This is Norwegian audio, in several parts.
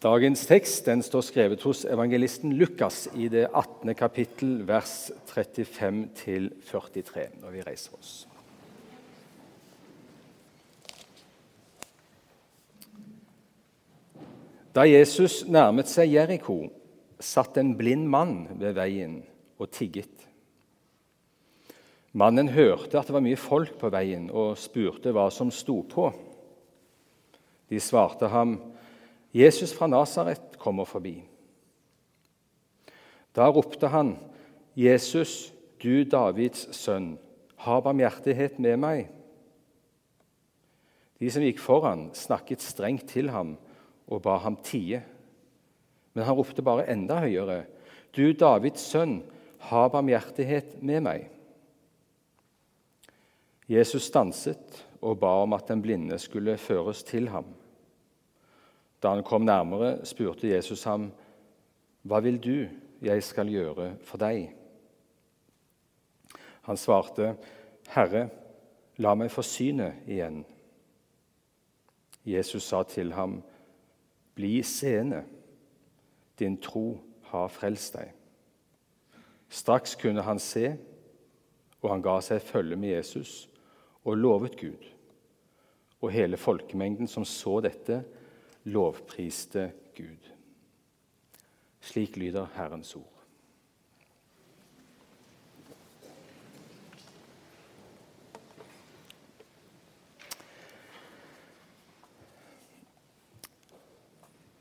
Dagens tekst den står skrevet hos evangelisten Lukas i det 18. kapittel, vers 35-43, når vi reiser oss. Da Jesus nærmet seg Jeriko, satt en blind mann ved veien og tigget. Mannen hørte at det var mye folk på veien, og spurte hva som sto på. De svarte ham, Jesus fra Nasaret kommer forbi. Da ropte han, 'Jesus, du Davids sønn, ha barmhjertighet med meg.' De som gikk foran, snakket strengt til ham og ba ham tie. Men han ropte bare enda høyere, 'Du Davids sønn, ha barmhjertighet med meg.' Jesus stanset og ba om at den blinde skulle føres til ham. Da han kom nærmere, spurte Jesus ham, 'Hva vil du jeg skal gjøre for deg?' Han svarte, 'Herre, la meg få synet igjen.' Jesus sa til ham, 'Bli seende. Din tro har frelst deg.' Straks kunne han se, og han ga seg følge med Jesus og lovet Gud. Og hele folkemengden som så dette, lovpriste Gud. Slik lyder Herrens ord.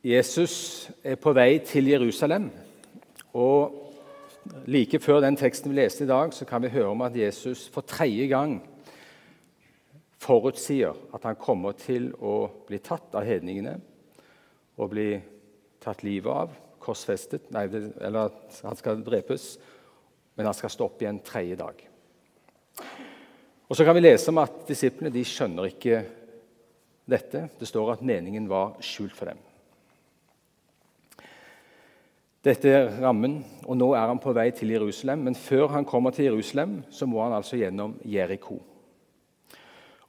Jesus er på vei til Jerusalem. og Like før den teksten vi leste i dag, så kan vi høre om at Jesus for tredje gang forutsier at han kommer til å bli tatt av hedningene og bli tatt livet av, korsfestet nei, Eller at han skal drepes, men han skal stå opp igjen tredje dag. Og Så kan vi lese om at disiplene de skjønner ikke dette. Det står at meningen var skjult for dem. Dette er rammen, og nå er han på vei til Jerusalem. Men før han kommer til Jerusalem, så må han altså gjennom Jeriko.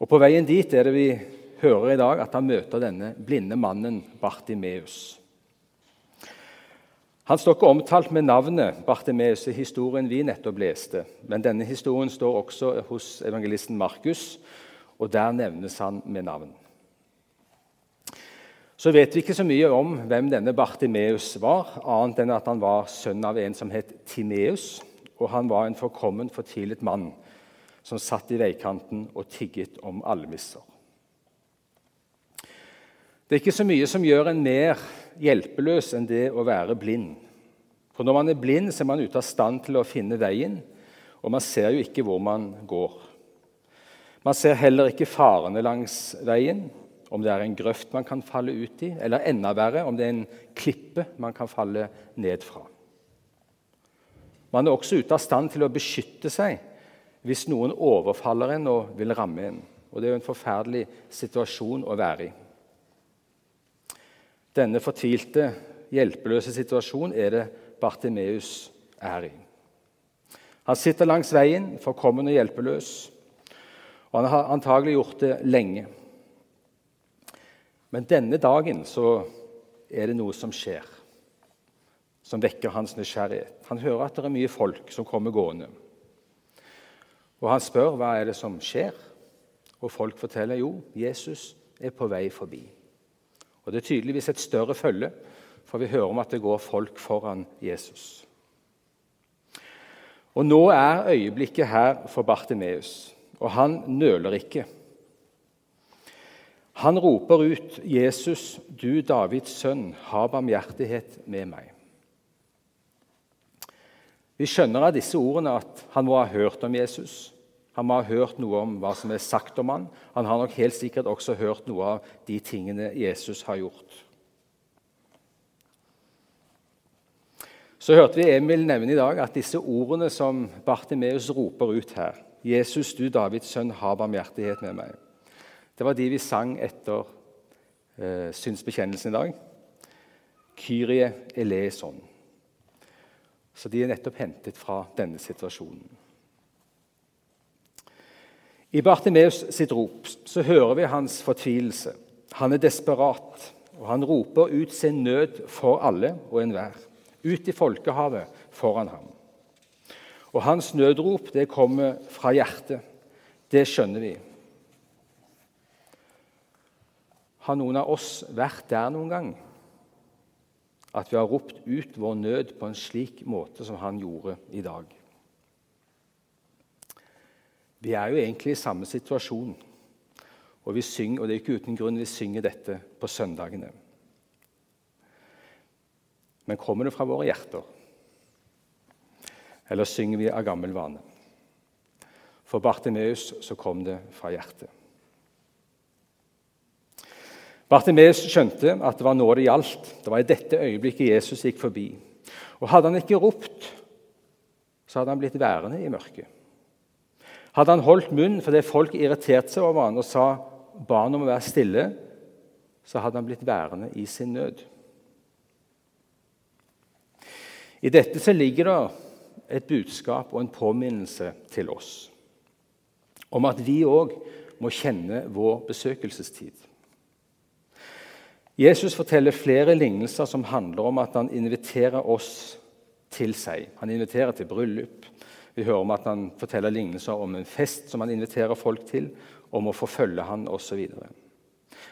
Og På veien dit er det vi hører i dag at han møter denne blinde mannen Bartimeus. Han står ikke omtalt med navnet Bartimeus i historien vi nettopp leste, men denne historien står også hos evangelisten Markus, og der nevnes han med navn. Så vet vi ikke så mye om hvem denne Bartimeus var, annet enn at han var sønn av en som het Timeus, og han var en forkommen, fortvilet mann som satt i veikanten og tigget om almisser. Det er ikke så mye som gjør en mer hjelpeløs enn det å være blind. For Når man er blind, så er man ute av stand til å finne veien, og man ser jo ikke hvor man går. Man ser heller ikke farene langs veien, om det er en grøft man kan falle ut i, eller enda verre, om det er en klippe man kan falle ned fra. Man er også ute av stand til å beskytte seg hvis noen overfaller en og vil ramme en. Og Det er jo en forferdelig situasjon å være i. Denne fortvilte, hjelpeløse situasjonen er det Bartimeus er i. Han sitter langs veien, forkommen og hjelpeløs, og han har antagelig gjort det lenge. Men denne dagen så er det noe som skjer, som vekker hans nysgjerrighet. Han hører at det er mye folk som kommer gående. Og Han spør hva er det som skjer, og folk forteller jo Jesus er på vei forbi. Og Det er tydeligvis et større følge, for vi hører om at det går folk foran Jesus. Og Nå er øyeblikket her for Bartimeus, og han nøler ikke. Han roper ut, 'Jesus, du Davids sønn, ha barmhjertighet med meg.' Vi skjønner av disse ordene at han må ha hørt om Jesus. Han må ha hørt noe om hva som er sagt om han. Han har nok helt sikkert også hørt noe av de tingene Jesus har gjort. Så hørte vi Emil nevne i dag at disse ordene som Bartimeus roper ut her 'Jesus, du Davids sønn, ha barmhjertighet med meg', det var de vi sang etter eh, synsbekjennelsen i dag. Kyrie eleison. Så de er nettopp hentet fra denne situasjonen. I Bartimeus sitt rop så hører vi hans fortvilelse. Han er desperat, og han roper ut sin nød for alle og enhver, ut i folkehavet foran ham. Og hans nødrop det kommer fra hjertet. Det skjønner vi. Har noen av oss vært der noen gang? At vi har ropt ut vår nød på en slik måte som han gjorde i dag? Vi er jo egentlig i samme situasjon, og, vi synger, og det er ikke uten grunn vi synger dette på søndagene. Men kommer det fra våre hjerter? Eller synger vi av gammel vane? For Bartimeus så kom det fra hjertet. Bartimeus skjønte at det var nå det gjaldt. Det var i dette øyeblikket Jesus gikk forbi. Og Hadde han ikke ropt, så hadde han blitt værende i mørket. Hadde han holdt munn fordi folk irriterte seg over han og sa ba han om å være stille, så hadde han blitt værende i sin nød. I dette så ligger det et budskap og en påminnelse til oss om at vi òg må kjenne vår besøkelsestid. Jesus forteller flere lignelser som handler om at han inviterer oss til seg. Han inviterer til bryllup. Vi hører om at han forteller lignelser om en fest som han inviterer folk til, om å forfølge han osv.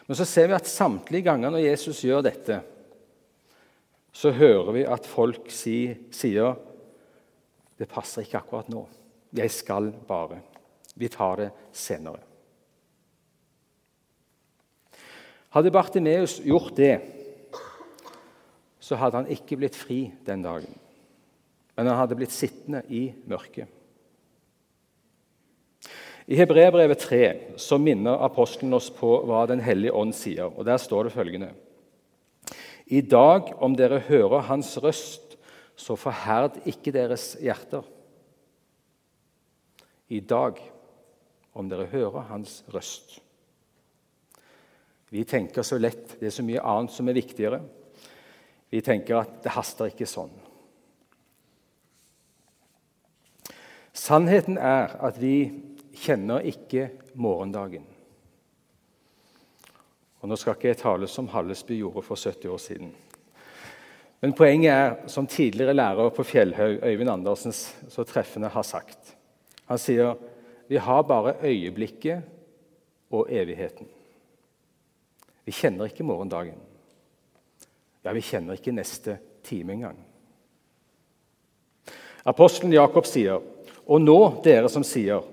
Men så ser vi at samtlige ganger når Jesus gjør dette, så hører vi at folk si, sier det passer ikke akkurat nå. Jeg skal bare. Vi tar det senere. Hadde Bartimeus gjort det, så hadde han ikke blitt fri den dagen. Men han hadde blitt sittende i mørket. I Hebreabrevet 3 så minner apostelen oss på hva Den hellige ånd sier. og Der står det følgende.: I dag, om dere hører Hans røst, så forherd ikke deres hjerter. I dag, om dere hører Hans røst. Vi tenker så lett. Det er så mye annet som er viktigere. Vi tenker at det haster ikke sånn. Sannheten er at vi kjenner ikke morgendagen. Og Nå skal ikke jeg tale som Hallesby gjorde for 70 år siden. Men poenget er, som tidligere lærer på Fjellhaug, Øyvind Andersen, så treffende har sagt Han sier vi har bare øyeblikket og evigheten. Vi kjenner ikke morgendagen. Ja, vi kjenner ikke neste time engang. Apostelen Jakob sier, og nå, dere som sier,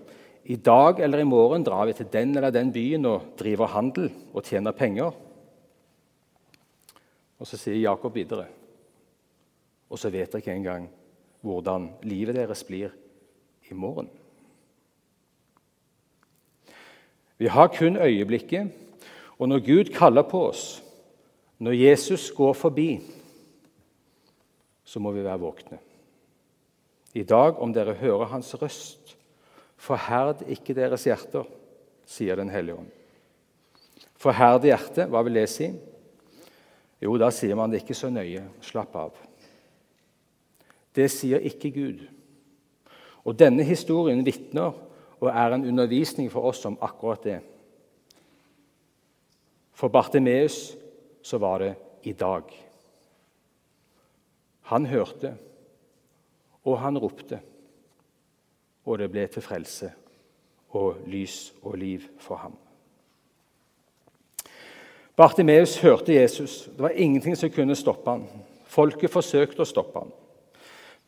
i dag eller i morgen drar vi til den eller den byen og driver handel og tjener penger. Og så sier Jakob videre og så vet dere ikke engang hvordan livet deres blir i morgen. Vi har kun øyeblikket, og når Gud kaller på oss, når Jesus går forbi, så må vi være våkne. I dag, om dere hører Hans røst, forherd ikke deres hjerter, sier Den hellige ånd. Forherd hjertet, hva vil det si? Jo, da sier man det ikke så nøye. Slapp av. Det sier ikke Gud. Og Denne historien vitner og er en undervisning for oss om akkurat det. For Bartimeus så var det i dag. Han hørte, og han ropte, og det ble til frelse og lys og liv for ham. Bartimeus hørte Jesus. Det var ingenting som kunne stoppe ham. Folket forsøkte å stoppe ham.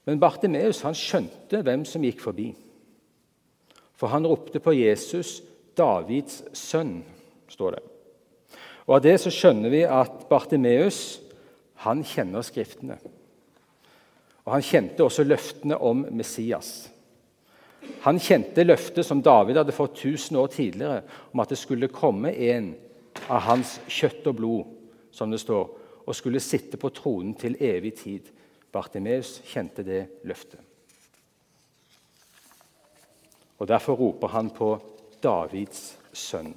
Men Bartimeus han skjønte hvem som gikk forbi. For han ropte på Jesus, Davids sønn, står det. Og Av det så skjønner vi at Bartimeus han kjenner Skriftene. Og Han kjente også løftene om Messias. Han kjente løftet som David hadde fått 1000 år tidligere, om at det skulle komme en av hans kjøtt og blod, som det står, og skulle sitte på tronen til evig tid. Bartimeus kjente det løftet. Og Derfor roper han på Davids sønn.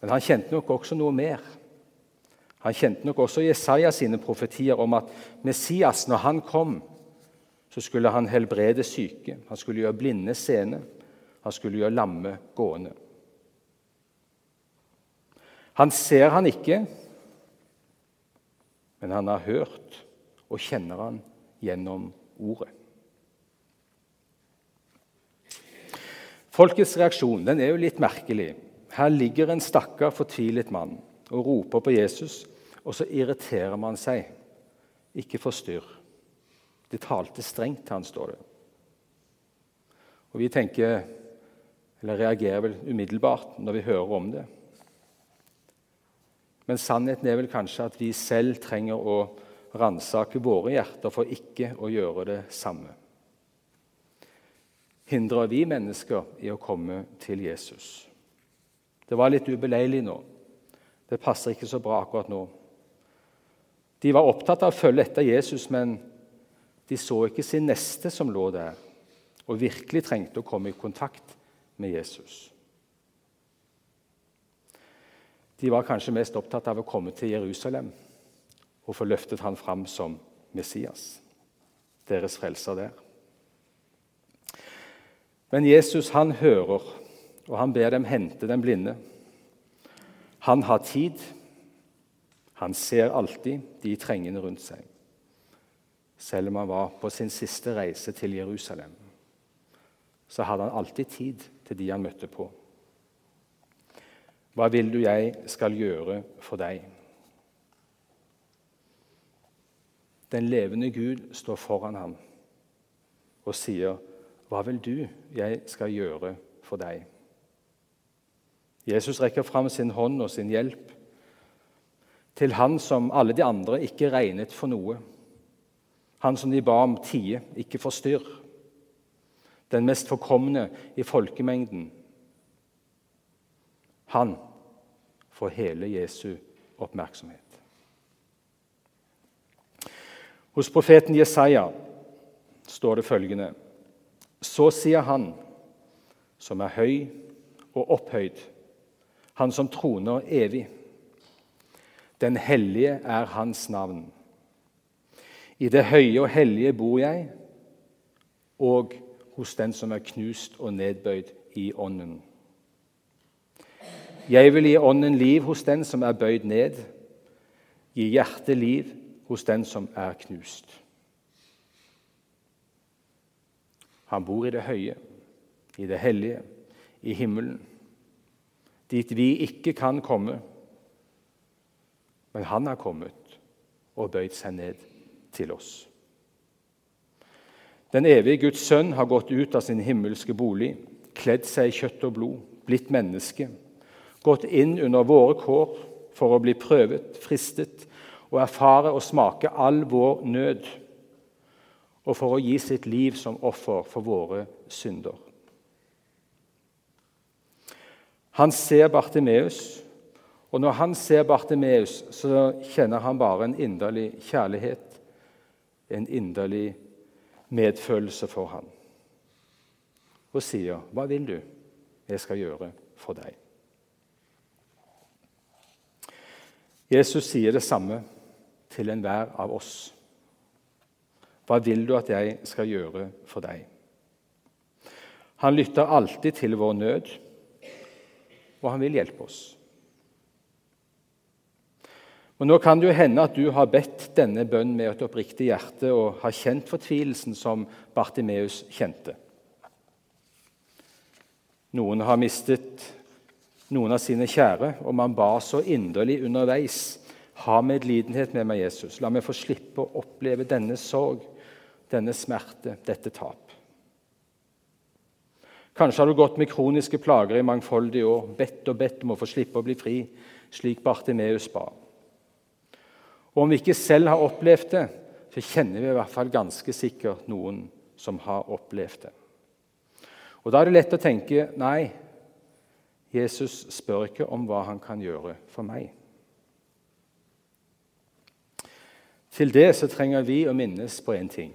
Men han kjente nok også noe mer. Han kjente nok også Jesaja sine profetier om at Messias, når han kom, så skulle han helbrede syke, han skulle gjøre blinde seende, han skulle gjøre lamme gående. Han ser han ikke, men han har hørt og kjenner han gjennom ordet. Folkets reaksjon den er jo litt merkelig. Her ligger en stakkar fortvilet mann og roper på Jesus, og så irriterer man seg. Ikke forstyrr. Det talte strengt til han, står det. Og Vi tenker, eller reagerer vel umiddelbart når vi hører om det. Men sannheten er vel kanskje at vi selv trenger å ransake våre hjerter for ikke å gjøre det samme. Hindrer vi mennesker i å komme til Jesus? Det var litt ubeleilig nå. Det passer ikke så bra akkurat nå. De var opptatt av å følge etter Jesus, men de så ikke sin neste som lå der, og virkelig trengte å komme i kontakt med Jesus. De var kanskje mest opptatt av å komme til Jerusalem og få løftet han fram som Messias, deres frelser der. Men Jesus han hører, og han ber dem hente den blinde. Han har tid. Han ser alltid de trengende rundt seg, selv om han var på sin siste reise til Jerusalem. Så hadde han alltid tid til de han møtte på. Hva vil du jeg skal gjøre for deg? Den levende Gud står foran ham og sier, 'Hva vil du jeg skal gjøre for deg?' Jesus rekker fram sin hånd og sin hjelp til han som alle de andre ikke regnet for noe. Han som de ba om tie, ikke forstyrr. Den mest forkomne i folkemengden. Han får hele Jesu oppmerksomhet. Hos profeten Jesaja står det følgende.: Så sier Han som er høy og opphøyd, Han som troner evig. Den hellige er Hans navn. I det høye og hellige bor jeg, og hos den som er knust og nedbøyd i ånden. Jeg vil gi ånden liv hos den som er bøyd ned, gi hjertet liv hos den som er knust. Han bor i det høye, i det hellige, i himmelen, dit vi ikke kan komme. Men han har kommet og bøyd seg ned til oss. Den evige Guds sønn har gått ut av sin himmelske bolig, kledd seg i kjøtt og blod, blitt menneske, gått inn under våre kår for å bli prøvet, fristet og erfare og smake all vår nød, og for å gi sitt liv som offer for våre synder. Han ser Bartimeus, og når han ser Bartimeus, så kjenner han bare en inderlig kjærlighet, en inderlig medfølelse for ham, og sier, 'Hva vil du jeg skal gjøre for deg?' Jesus sier det samme til enhver av oss. Hva vil du at jeg skal gjøre for deg? Han lytter alltid til vår nød, og han vil hjelpe oss. Og Nå kan det jo hende at du har bedt denne bønnen med et oppriktig hjerte og har kjent fortvilelsen som Bartimeus kjente. Noen har mistet noen av sine kjære, og man ba så inderlig underveis ha medlidenhet med meg, Jesus. La meg få slippe å oppleve denne sorg, denne smerte, dette tap. Kanskje har du gått med kroniske plager i mangfoldige år, bedt og bedt om å få slippe å bli fri, slik Bartimeus ba. Og Om vi ikke selv har opplevd det, så kjenner vi i hvert fall ganske sikkert noen som har opplevd det. Og Da er det lett å tenke nei, Jesus spør ikke om hva han kan gjøre for meg. Til det så trenger vi å minnes på én ting.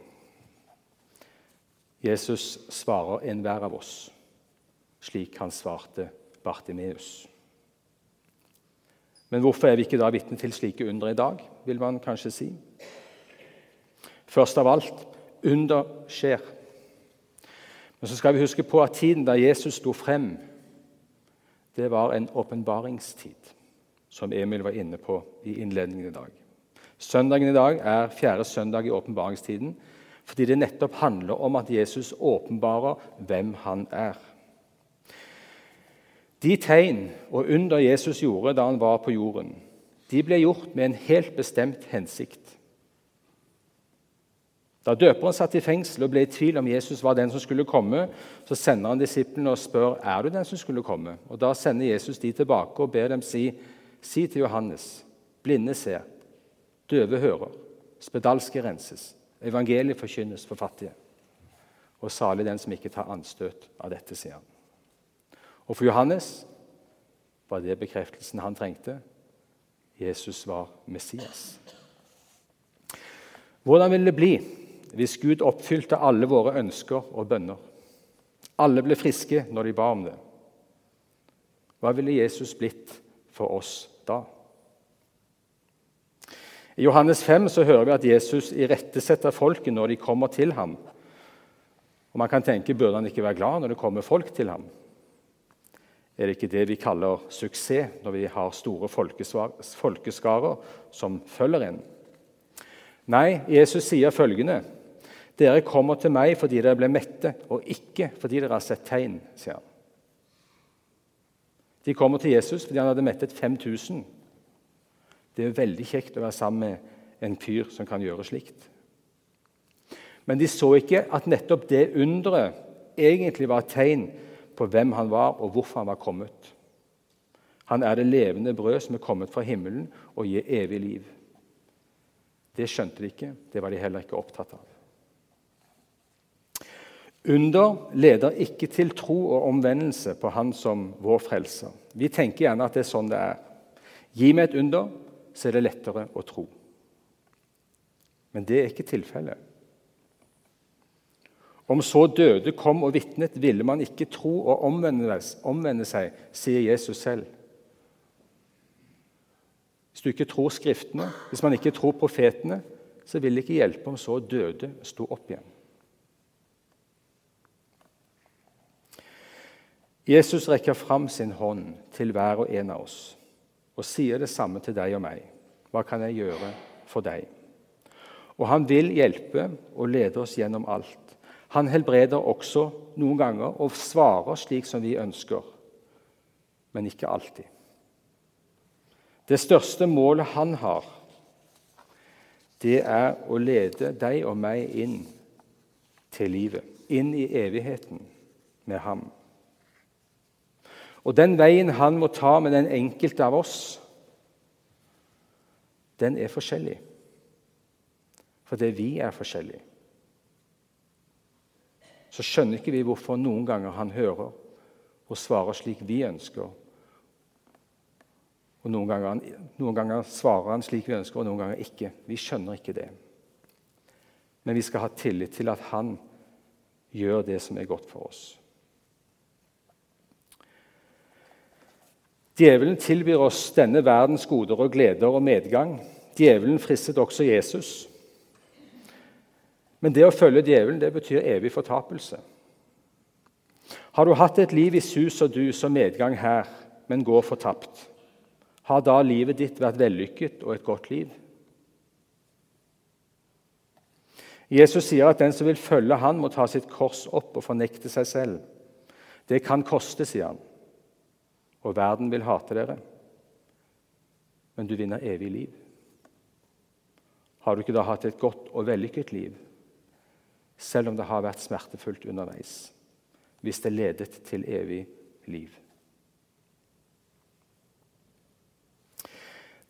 Jesus svarer enhver av oss slik han svarte Bartimeus. Men hvorfor er vi ikke da vitne til slike under i dag, vil man kanskje si. Først av alt under skjer. Men så skal vi huske på at tiden da Jesus sto frem, det var en åpenbaringstid. som Emil var inne på i innledningen i dag. Søndagen i dag er fjerde søndag i åpenbaringstiden fordi det nettopp handler om at Jesus åpenbarer hvem han er. De tegn og under Jesus gjorde da han var på jorden, de ble gjort med en helt bestemt hensikt. Da døperen satt i fengsel og ble i tvil om Jesus var den som skulle komme, så sender han disiplene og spør er du den som skulle komme. Og Da sender Jesus de tilbake og ber dem si, si til Johannes, blinde ser, døve hører, spedalske renses, evangeliet forkynnes for fattige. Og salig den som ikke tar anstøt av dette, sier han. Og for Johannes var det bekreftelsen han trengte. Jesus var Messias. Hvordan ville det bli hvis Gud oppfylte alle våre ønsker og bønner? Alle ble friske når de ba om det. Hva ville Jesus blitt for oss da? I Johannes 5 så hører vi at Jesus irettesetter folket når de kommer til ham. Og Man kan tenke burde han ikke være glad når det kommer folk til ham? Er det ikke det vi kaller suksess når vi har store folkeskarer som følger inn? Nei, Jesus sier følgende.: Dere kommer til meg fordi dere ble mette, og ikke fordi dere har sett tegn. sier han. De kommer til Jesus fordi han hadde mettet 5000. Det er veldig kjekt å være sammen med en fyr som kan gjøre slikt. Men de så ikke at nettopp det underet egentlig var et tegn på hvem han var, og hvorfor han var kommet. Han er det levende brød som er kommet fra himmelen og gir evig liv. Det skjønte de ikke. Det var de heller ikke opptatt av. Under leder ikke til tro og omvendelse på Han som vår frelser. Vi tenker gjerne at det er sånn det er. Gi meg et under, så er det lettere å tro. Men det er ikke tilfellet. Om så døde kom og vitnet, ville man ikke tro og omvende seg, sier Jesus selv. Hvis du ikke tror Skriftene, hvis man ikke tror profetene, så vil det ikke hjelpe om så døde sto opp igjen. Jesus rekker fram sin hånd til hver og en av oss og sier det samme til deg og meg. Hva kan jeg gjøre for deg? Og han vil hjelpe og lede oss gjennom alt. Han helbreder også noen ganger og svarer slik som vi ønsker, men ikke alltid. Det største målet han har, det er å lede deg og meg inn til livet, inn i evigheten med ham. Og den veien han må ta med den enkelte av oss, den er forskjellig. Fordi vi er forskjellige så skjønner ikke vi hvorfor noen ganger han hører og svarer slik vi ønsker. Og noen ganger, noen ganger, svarer han slik vi ønsker, og noen ganger ikke. Vi skjønner ikke det. Men vi skal ha tillit til at han gjør det som er godt for oss. Djevelen tilbyr oss denne verdens goder og gleder og medgang. Djevelen fristet også Jesus. Men det å følge djevelen det betyr evig fortapelse. Har du hatt et liv i sus og dus og medgang her, men går fortapt, har da livet ditt vært vellykket og et godt liv? Jesus sier at den som vil følge han må ta sitt kors opp og fornekte seg selv. Det kan koste, sier han. Og verden vil hate dere. Men du vinner evig liv. Har du ikke da hatt et godt og vellykket liv? Selv om det har vært smertefullt underveis, hvis det ledet til evig liv.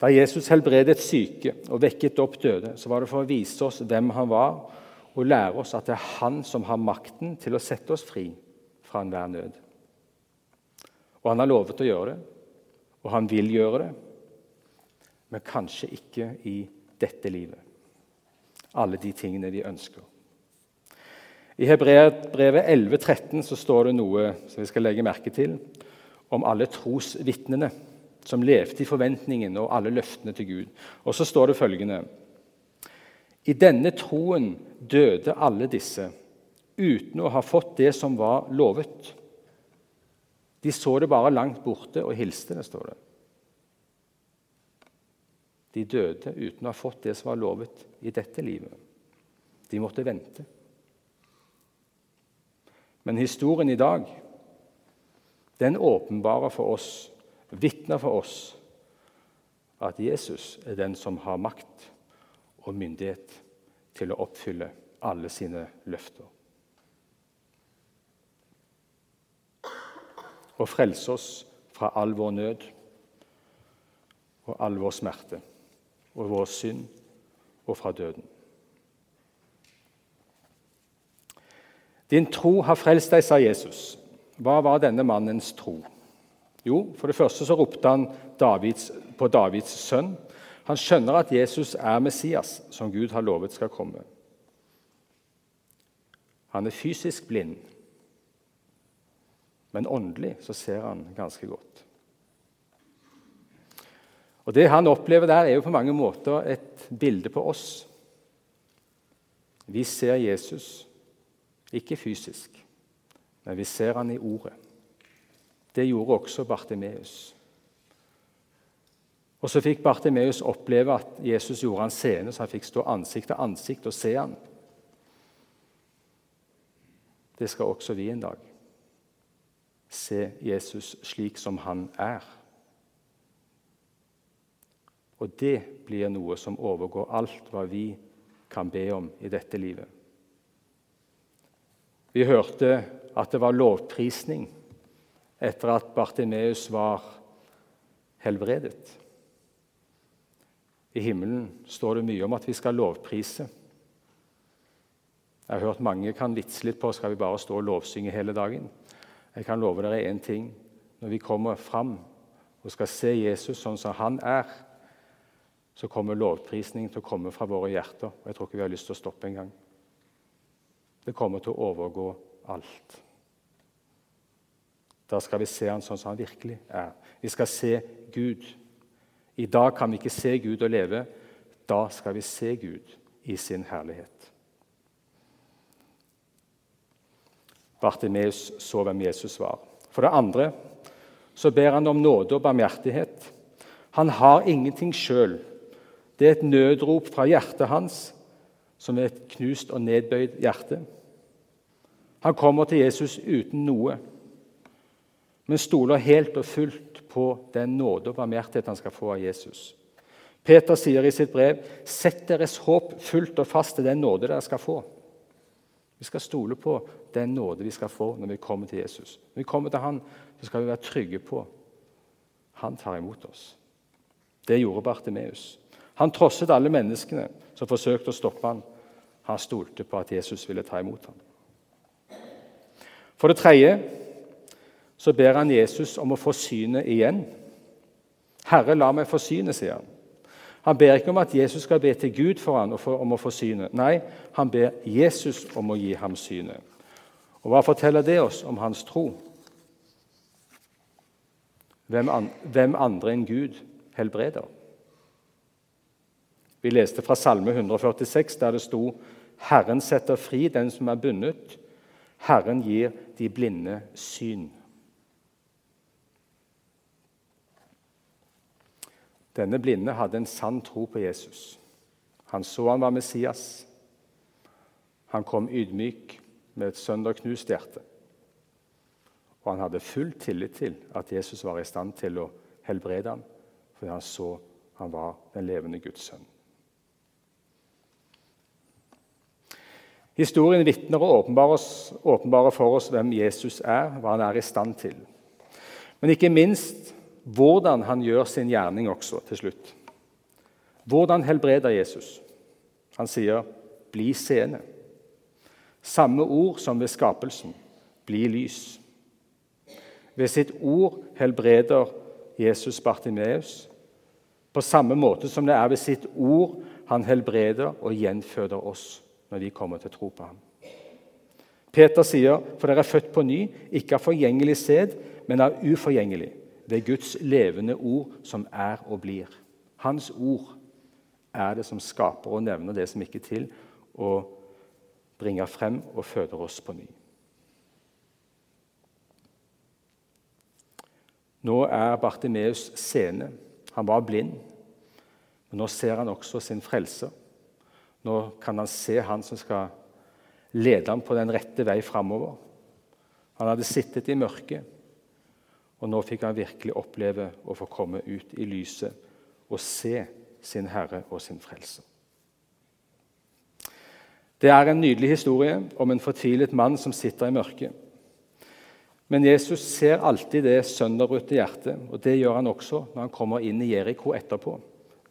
Da Jesus helbredet syke og vekket opp døde, så var det for å vise oss hvem han var, og lære oss at det er han som har makten til å sette oss fri fra enhver nød. Og han har lovet å gjøre det, og han vil gjøre det, men kanskje ikke i dette livet. Alle de tingene vi ønsker. I Hebreerbrevet 11,13 så står det noe som vi skal legge merke til, om alle trosvitnene som levde i forventningen og alle løftene til Gud. Og så står det følgende I denne troen døde alle disse uten å ha fått det som var lovet. De så det bare langt borte og hilste det, står det. De døde uten å ha fått det som var lovet i dette livet. De måtte vente. Men historien i dag den åpenbarer for oss, vitner for oss, at Jesus er den som har makt og myndighet til å oppfylle alle sine løfter. Og frelse oss fra all vår nød og all vår smerte og vår synd og fra døden. Din tro har frelst deg, sa Jesus. Hva var denne mannens tro? Jo, For det første så ropte han Davids, på Davids sønn. Han skjønner at Jesus er Messias, som Gud har lovet skal komme. Han er fysisk blind, men åndelig så ser han ganske godt. Og Det han opplever der, er jo på mange måter et bilde på oss. Vi ser Jesus ikke fysisk, men vi ser han i ordet. Det gjorde også Bartimeus. Og Så fikk Bartimeus oppleve at Jesus gjorde han seende, så han fikk stå ansikt til ansikt og se han. Det skal også vi en dag. Se Jesus slik som han er. Og det blir noe som overgår alt hva vi kan be om i dette livet. Vi hørte at det var lovprisning etter at Bartimeus var helbredet. I himmelen står det mye om at vi skal lovprise. Jeg har hørt mange kan vitse litt på skal vi bare stå og lovsynge hele dagen. Jeg kan love dere én ting. Når vi kommer fram og skal se Jesus sånn som han er, så kommer lovprisningen til å komme fra våre hjerter. Og jeg tror ikke vi har lyst til å stoppe engang. Det kommer til å overgå alt. Da skal vi se han sånn som han virkelig er. Vi skal se Gud. I dag kan vi ikke se Gud og leve. Da skal vi se Gud i sin herlighet. Bartimeus så hvem Jesus var. For det andre så ber han om nåde og barmhjertighet. Han har ingenting sjøl. Det er et nødrop fra hjertet hans, som er et knust og nedbøyd hjerte. Han kommer til Jesus uten noe men stoler helt og fullt på den nåde og barmhjertighet han skal få av Jesus. Peter sier i sitt brev.: Sett deres håp fullt og fast til den nåde dere skal få. Vi skal stole på den nåde vi skal få når vi kommer til Jesus. Når vi kommer til Han, så skal vi være trygge på Han tar imot oss. Det gjorde Bartimeus. Han trosset alle menneskene som forsøkte å stoppe ham. Han stolte på at Jesus ville ta imot ham. For det tredje så ber han Jesus om å få synet igjen. 'Herre, la meg få synet', sier han. Han ber ikke om at Jesus skal be til Gud for ham om å få synet. Nei, han ber Jesus om å gi ham synet. Og Hva forteller det oss om hans tro? Hvem, andre enn Gud helbreder? Vi leste fra Salme 146, der det sto 'Herren setter fri den som er bundet'. Herren gir de blinde syn. Denne blinde hadde en sann tro på Jesus. Han så han var Messias. Han kom ydmyk med et sønderknust hjerte. Og han hadde full tillit til at Jesus var i stand til å helbrede ham, fordi han så han var den levende Guds sønn. Historien vitner og åpenbarer for oss hvem Jesus er, hva han er i stand til. Men ikke minst hvordan han gjør sin gjerning også til slutt. Hvordan helbreder Jesus? Han sier 'bli seende'. Samme ord som ved skapelsen 'bli lys'. Ved sitt ord helbreder Jesus Bartimeus på samme måte som det er ved sitt ord han helbreder og gjenføder oss når vi kommer til å tro på ham. Peter sier, for dere er født på ny, ikke av forgjengelig sæd, men av uforgjengelig ved Guds levende ord, som er og blir. Hans ord er det som skaper og nevner det som ikke er til, og bringer frem og føder oss på ny. Nå er Bartimeus seende. Han var blind. Men nå ser han også sin frelser. Nå kan han se han som skal lede ham på den rette vei framover. Han hadde sittet i mørket, og nå fikk han virkelig oppleve å få komme ut i lyset og se sin Herre og sin Frelser. Det er en nydelig historie om en fortvilet mann som sitter i mørket. Men Jesus ser alltid det sønderbrutte hjertet, og det gjør han også når han kommer inn i Jeriko etterpå.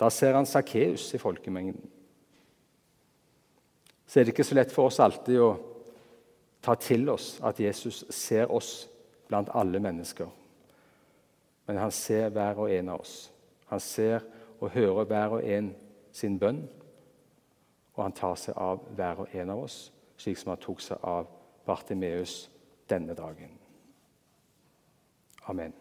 Da ser han Sakkeus i folkemengden. Så er det ikke så lett for oss alltid å ta til oss at Jesus ser oss blant alle mennesker. Men han ser hver og en av oss. Han ser og hører hver og en sin bønn, og han tar seg av hver og en av oss, slik som han tok seg av Bartimeus denne dagen. Amen.